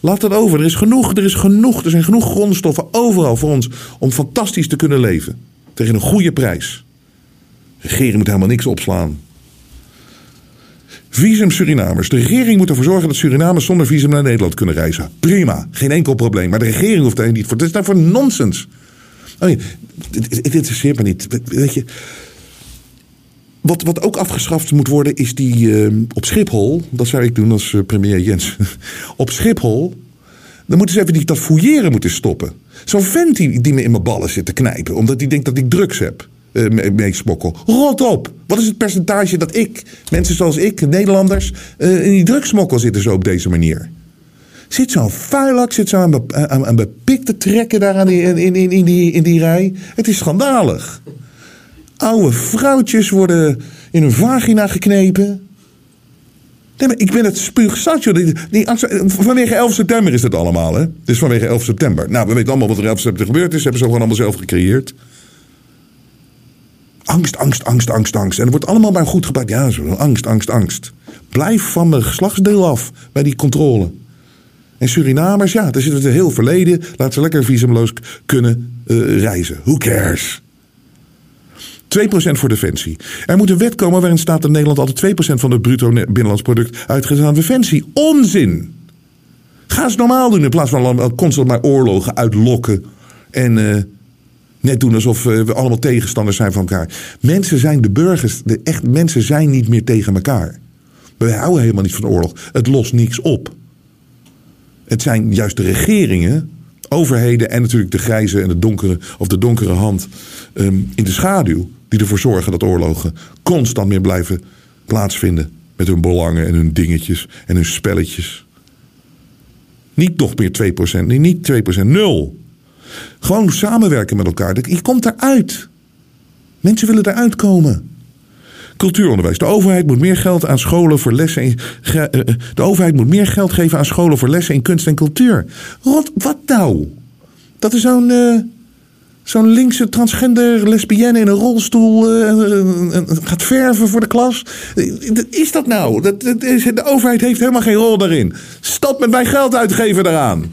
Laat dat over. Er is genoeg, er is genoeg. Er zijn genoeg grondstoffen overal voor ons om fantastisch te kunnen leven. Tegen een goede prijs. De regering moet helemaal niks opslaan. Visum Surinamers. De regering moet ervoor zorgen dat Surinamers zonder visum naar Nederland kunnen reizen. Prima, geen enkel probleem. Maar de regering hoeft daar niet voor. Dat is nou voor nonsens. Oh dit, dit interesseert me niet. Weet je, wat, wat ook afgeschaft moet worden is die eh, op Schiphol. Dat zou ik doen als eh, premier Jens. op Schiphol. Dan moeten ze even die, dat fouilleren moeten stoppen. Zo'n vent die, die me in mijn ballen zit te knijpen. Omdat hij denkt dat ik drugs heb. Eh, mee- meesmokkel. Rot op. Wat is het percentage dat ik, mensen zoals ik, Nederlanders, eh, in die drugsmokkel zitten zo op deze manier? Zit zo'n vuilak, zit zo aan, be- aan, aan bepik te trekken daar aan die, in, in, in, die, in die rij. Het is schandalig. Oude vrouwtjes worden in hun vagina geknepen. Ik ben het spuugzat, vanwege 11 september is het allemaal, hè? Is vanwege 11 september. Nou, we weten allemaal wat er 11 september gebeurd is. Hebben ze gewoon allemaal zelf gecreëerd. Angst, angst, angst, angst, angst. En het wordt allemaal maar goed gebruikt. Ja, zo, angst, angst, angst. Blijf van mijn geslachtsdeel af bij die controle. En Surinamers, ja, daar zitten we heel verleden. Laat ze lekker visumloos kunnen eh, reizen. Who cares? 2% voor defensie. Er moet een wet komen waarin staat dat Nederland altijd 2% van het bruto ne- binnenlands product uitgeeft aan defensie. Onzin! Ga eens normaal doen in plaats van constant maar oorlogen uitlokken. En eh, net doen alsof eh, we allemaal tegenstanders zijn van elkaar. Mensen zijn de burgers, de echt mensen zijn niet meer tegen elkaar. We houden helemaal niet van oorlog. Het lost niks op. Het zijn juist de regeringen, overheden en natuurlijk de grijze en de donkere, of de donkere hand ehm, in de schaduw, die ervoor zorgen dat oorlogen constant meer blijven plaatsvinden. Met hun belangen en hun dingetjes en hun spelletjes. Niet nog meer 2%, nee, niet 2%, nul. Gewoon samenwerken met elkaar. Je komt eruit. Mensen willen eruit komen. Cultuuronderwijs. De overheid moet meer geld aan scholen voor lessen. Eh, eh, de overheid moet meer geld geven aan scholen voor lessen in kunst en cultuur. Rot, wat nou? Dat is zo'n. eh, Zo'n linkse transgender lesbienne in een rolstoel gaat verven voor de klas. Is dat nou? Dat is, de overheid heeft helemaal geen rol daarin. Stop met mijn geld uitgeven daaraan.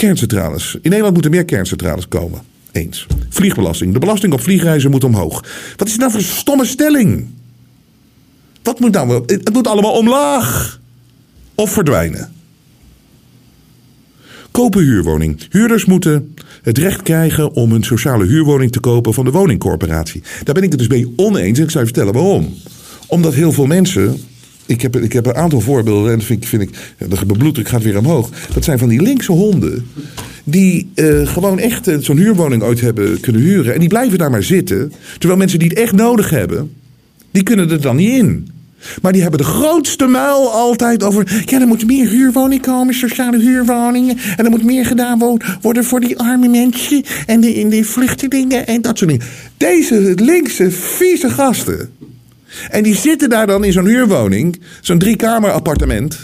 Kerncentrales. In Nederland moeten meer kerncentrales komen. Eens. Vliegbelasting. De belasting op vliegreizen moet omhoog. Wat is nou voor een stomme stelling? Wat moet nou? Het moet allemaal omlaag. Of verdwijnen. Kopen huurwoning. Huurders moeten het recht krijgen om een sociale huurwoning te kopen van de woningcorporatie. Daar ben ik het dus mee oneens en ik zou je vertellen waarom. Omdat heel veel mensen. Ik heb, ik heb een aantal voorbeelden en dat vind vind ik de bloeddruk gaat weer omhoog. Dat zijn van die linkse honden. Die eh, gewoon echt eh, zo'n huurwoning ooit hebben kunnen huren. En die blijven daar maar zitten. Terwijl mensen die het echt nodig hebben, die kunnen er dan niet in. Maar die hebben de grootste muil altijd over. Ja, er moet meer huurwoning komen, sociale huurwoningen. En er moet meer gedaan wo- worden voor die arme mensen. En de, en de vluchtelingen en dat soort dingen. Deze linkse, vieze gasten. En die zitten daar dan in zo'n huurwoning. Zo'n driekamer appartement.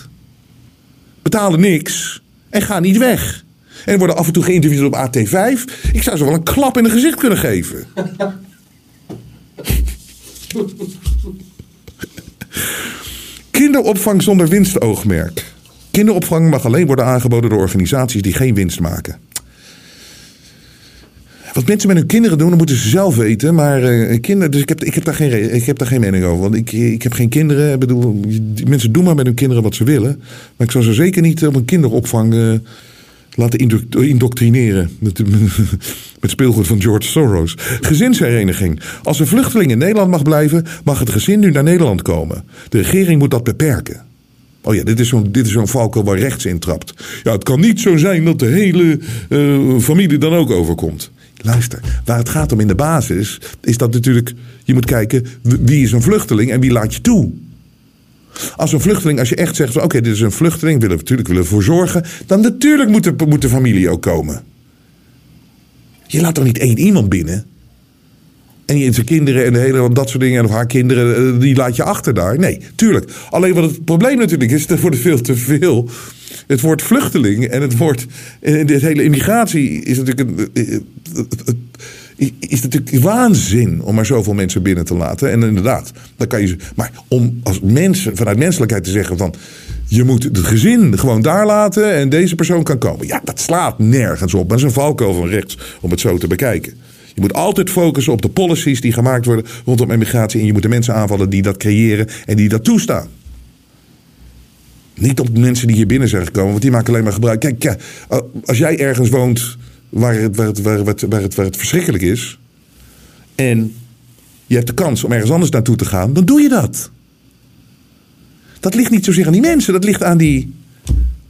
Betalen niks. En gaan niet weg. En worden af en toe geïnterviewd op AT5. Ik zou ze wel een klap in het gezicht kunnen geven. Kinderopvang zonder winstoogmerk. Kinderopvang mag alleen worden aangeboden door organisaties die geen winst maken. Wat mensen met hun kinderen doen, dat moeten ze zelf weten. Maar eh, kinderen, dus ik heb, ik, heb daar geen, ik heb daar geen mening over. Want ik, ik heb geen kinderen. Ik bedoel, mensen doen maar met hun kinderen wat ze willen. Maar ik zou ze zeker niet op een kinderopvang eh, laten indo- indoctrineren. Met, met speelgoed van George Soros. Gezinshereniging. Als een vluchteling in Nederland mag blijven, mag het gezin nu naar Nederland komen. De regering moet dat beperken. Oh ja, dit is zo'n zo'n valkuil waar rechts in trapt. Ja, het kan niet zo zijn dat de hele eh, familie dan ook overkomt. Luister, waar het gaat om in de basis, is dat natuurlijk, je moet kijken wie is een vluchteling en wie laat je toe. Als een vluchteling, als je echt zegt oké, dit is een vluchteling, willen we natuurlijk willen we voor zorgen, dan natuurlijk moet de, familie ook komen. Je laat toch niet één iemand binnen? En je zijn kinderen en de hele, dat soort dingen. En of haar kinderen, eh, die laat je achter daar. Nee, tuurlijk. Alleen wat het probleem natuurlijk is, er wordt veel te veel. Het woord vluchteling en het woord. En dit hele immigratie is natuurlijk. Een, eh, eh, is natuurlijk waanzin om maar zoveel mensen binnen te laten. En inderdaad, dan kan je. Maar om als mensen vanuit menselijkheid te zeggen van. Je moet het gezin gewoon daar laten en deze persoon kan komen. Ja, dat slaat nergens op. Dat is een valkuil van rechts om het zo te bekijken. Je moet altijd focussen op de policies die gemaakt worden rondom immigratie. En je moet de mensen aanvallen die dat creëren en die dat toestaan. Niet op de mensen die hier binnen zijn gekomen, want die maken alleen maar gebruik. Kijk, ja, als jij ergens woont waar het, waar, het, waar, het, waar, het, waar het verschrikkelijk is. en je hebt de kans om ergens anders naartoe te gaan, dan doe je dat. Dat ligt niet zozeer aan die mensen, dat ligt aan die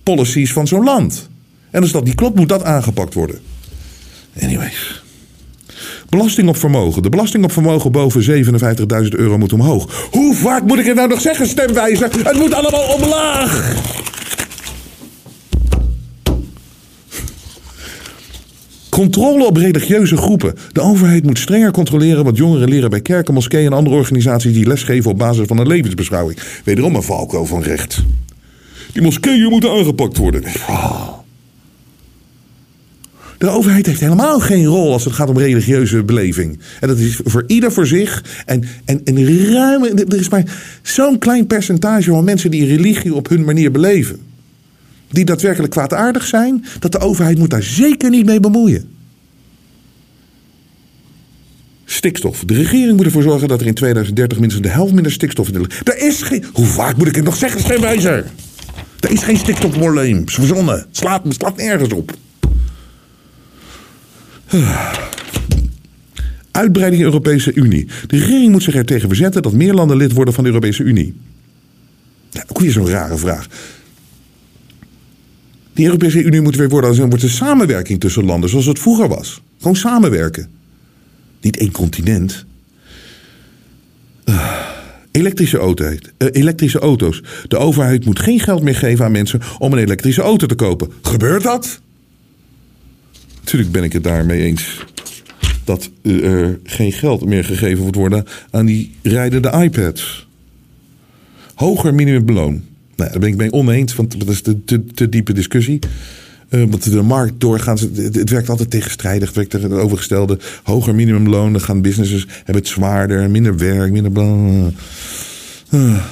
policies van zo'n land. En als dat niet klopt, moet dat aangepakt worden. Anyways. Belasting op vermogen. De belasting op vermogen boven 57.000 euro moet omhoog. Hoe vaak moet ik het nou nog zeggen, stemwijzer? Het moet allemaal omlaag! Controle op religieuze groepen. De overheid moet strenger controleren wat jongeren leren bij kerken, moskeeën en andere organisaties die lesgeven op basis van een levensbeschouwing. Wederom een valkuil van recht. Die moskeeën moeten aangepakt worden. Ah. De overheid heeft helemaal geen rol als het gaat om religieuze beleving. En dat is voor ieder voor zich. En, en, en er is maar zo'n klein percentage van mensen die religie op hun manier beleven. Die daadwerkelijk kwaadaardig zijn, dat de overheid moet daar zeker niet mee bemoeien. Stikstof. De regering moet ervoor zorgen dat er in 2030 minstens de helft minder stikstof in de lucht. Er is geen. Hoe vaak moet ik het nog zeggen, stemwijzer? Er is geen stikstofprobleem. Verzonnen. Het het slaat nergens op. Uitbreiding Europese Unie. De regering moet zich er tegen verzetten dat meer landen lid worden van de Europese Unie. Ja, ook weer zo'n rare vraag. Die Europese Unie moet weer worden, dan wordt samenwerking tussen landen zoals het vroeger was. Gewoon samenwerken. Niet één continent. Uh, elektrische, uh, elektrische auto's. De overheid moet geen geld meer geven aan mensen om een elektrische auto te kopen. Gebeurt dat? Natuurlijk ben ik het daarmee eens dat er geen geld meer gegeven wordt worden aan die rijdende iPads. Hoger minimumbeloon. Nou, daar ben ik mee oneens, want dat is de te, te diepe discussie. Uh, want de markt doorgaans, het, het, werkt altijd tegenstrijdig. Het werkt tegen het overgestelde. Hoger minimumloon, dan gaan businesses hebben het zwaarder, minder werk, minder bla. Uh.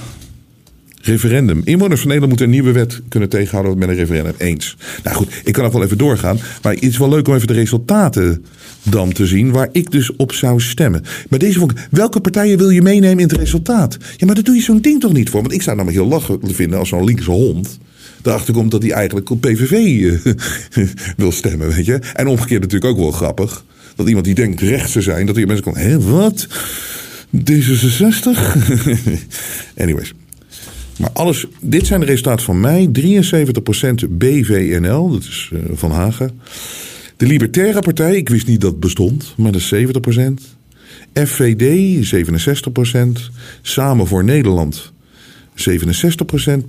Referendum. Inwoners van Nederland moeten een nieuwe wet kunnen tegenhouden met een referendum. Eens. Nou goed, ik kan nog wel even doorgaan. Maar het is wel leuk om even de resultaten dan te zien waar ik dus op zou stemmen. Maar deze vond ik, welke partijen wil je meenemen in het resultaat? Ja, maar daar doe je zo'n ding toch niet voor? Want ik zou namelijk heel lachen vinden als zo'n linkse hond erachter komt dat hij eigenlijk op PVV uh, wil stemmen, weet je. En omgekeerd natuurlijk ook wel grappig. Dat iemand die denkt rechts te zijn, dat die mensen komt, hé, wat? D66? Anyways. Maar alles, dit zijn de resultaten van mij. 73% BVNL, dat is uh, Van Hagen. De Libertaire Partij, ik wist niet dat het bestond, maar dat is 70%. FVD, 67%. Samen voor Nederland, 67%.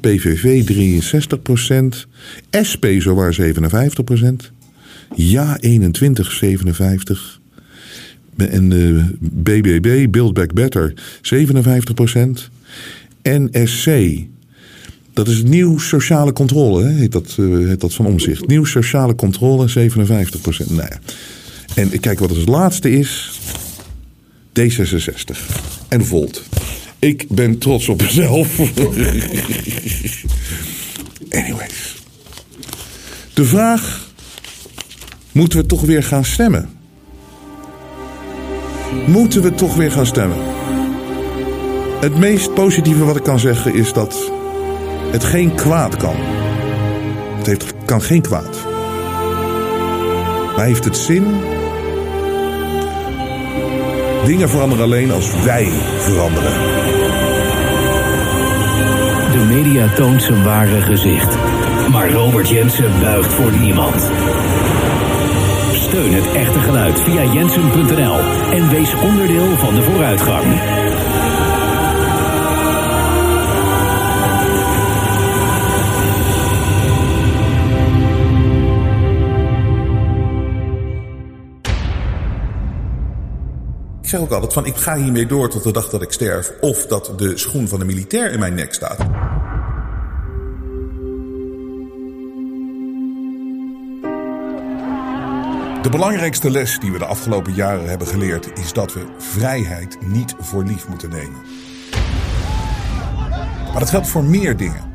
PVV, 63%. SP, zowaar 57%. Ja, 21, 57. En de BBB, Build Back Better, 57%. NSC. Dat is nieuw sociale controle? Heet, dat, uh, heet dat van omzicht. Nieuw sociale controle, 57 procent. Nou ja. En kijk wat het laatste is. D66. En Volt. Ik ben trots op mezelf. Anyways. De vraag. Moeten we toch weer gaan stemmen? Moeten we toch weer gaan stemmen? Het meest positieve wat ik kan zeggen is dat het geen kwaad kan. Het heeft, kan geen kwaad. Maar heeft het zin? Dingen veranderen alleen als wij veranderen.
De media toont zijn ware gezicht. Maar Robert Jensen buigt voor niemand. Steun het echte geluid via jensen.nl en wees onderdeel van de vooruitgang.
Ik zeg ook altijd van ik ga hiermee door tot de dag dat ik sterf. Of dat de schoen van de militair in mijn nek staat. De belangrijkste les die we de afgelopen jaren hebben geleerd is dat we vrijheid niet voor lief moeten nemen. Maar dat geldt voor meer dingen.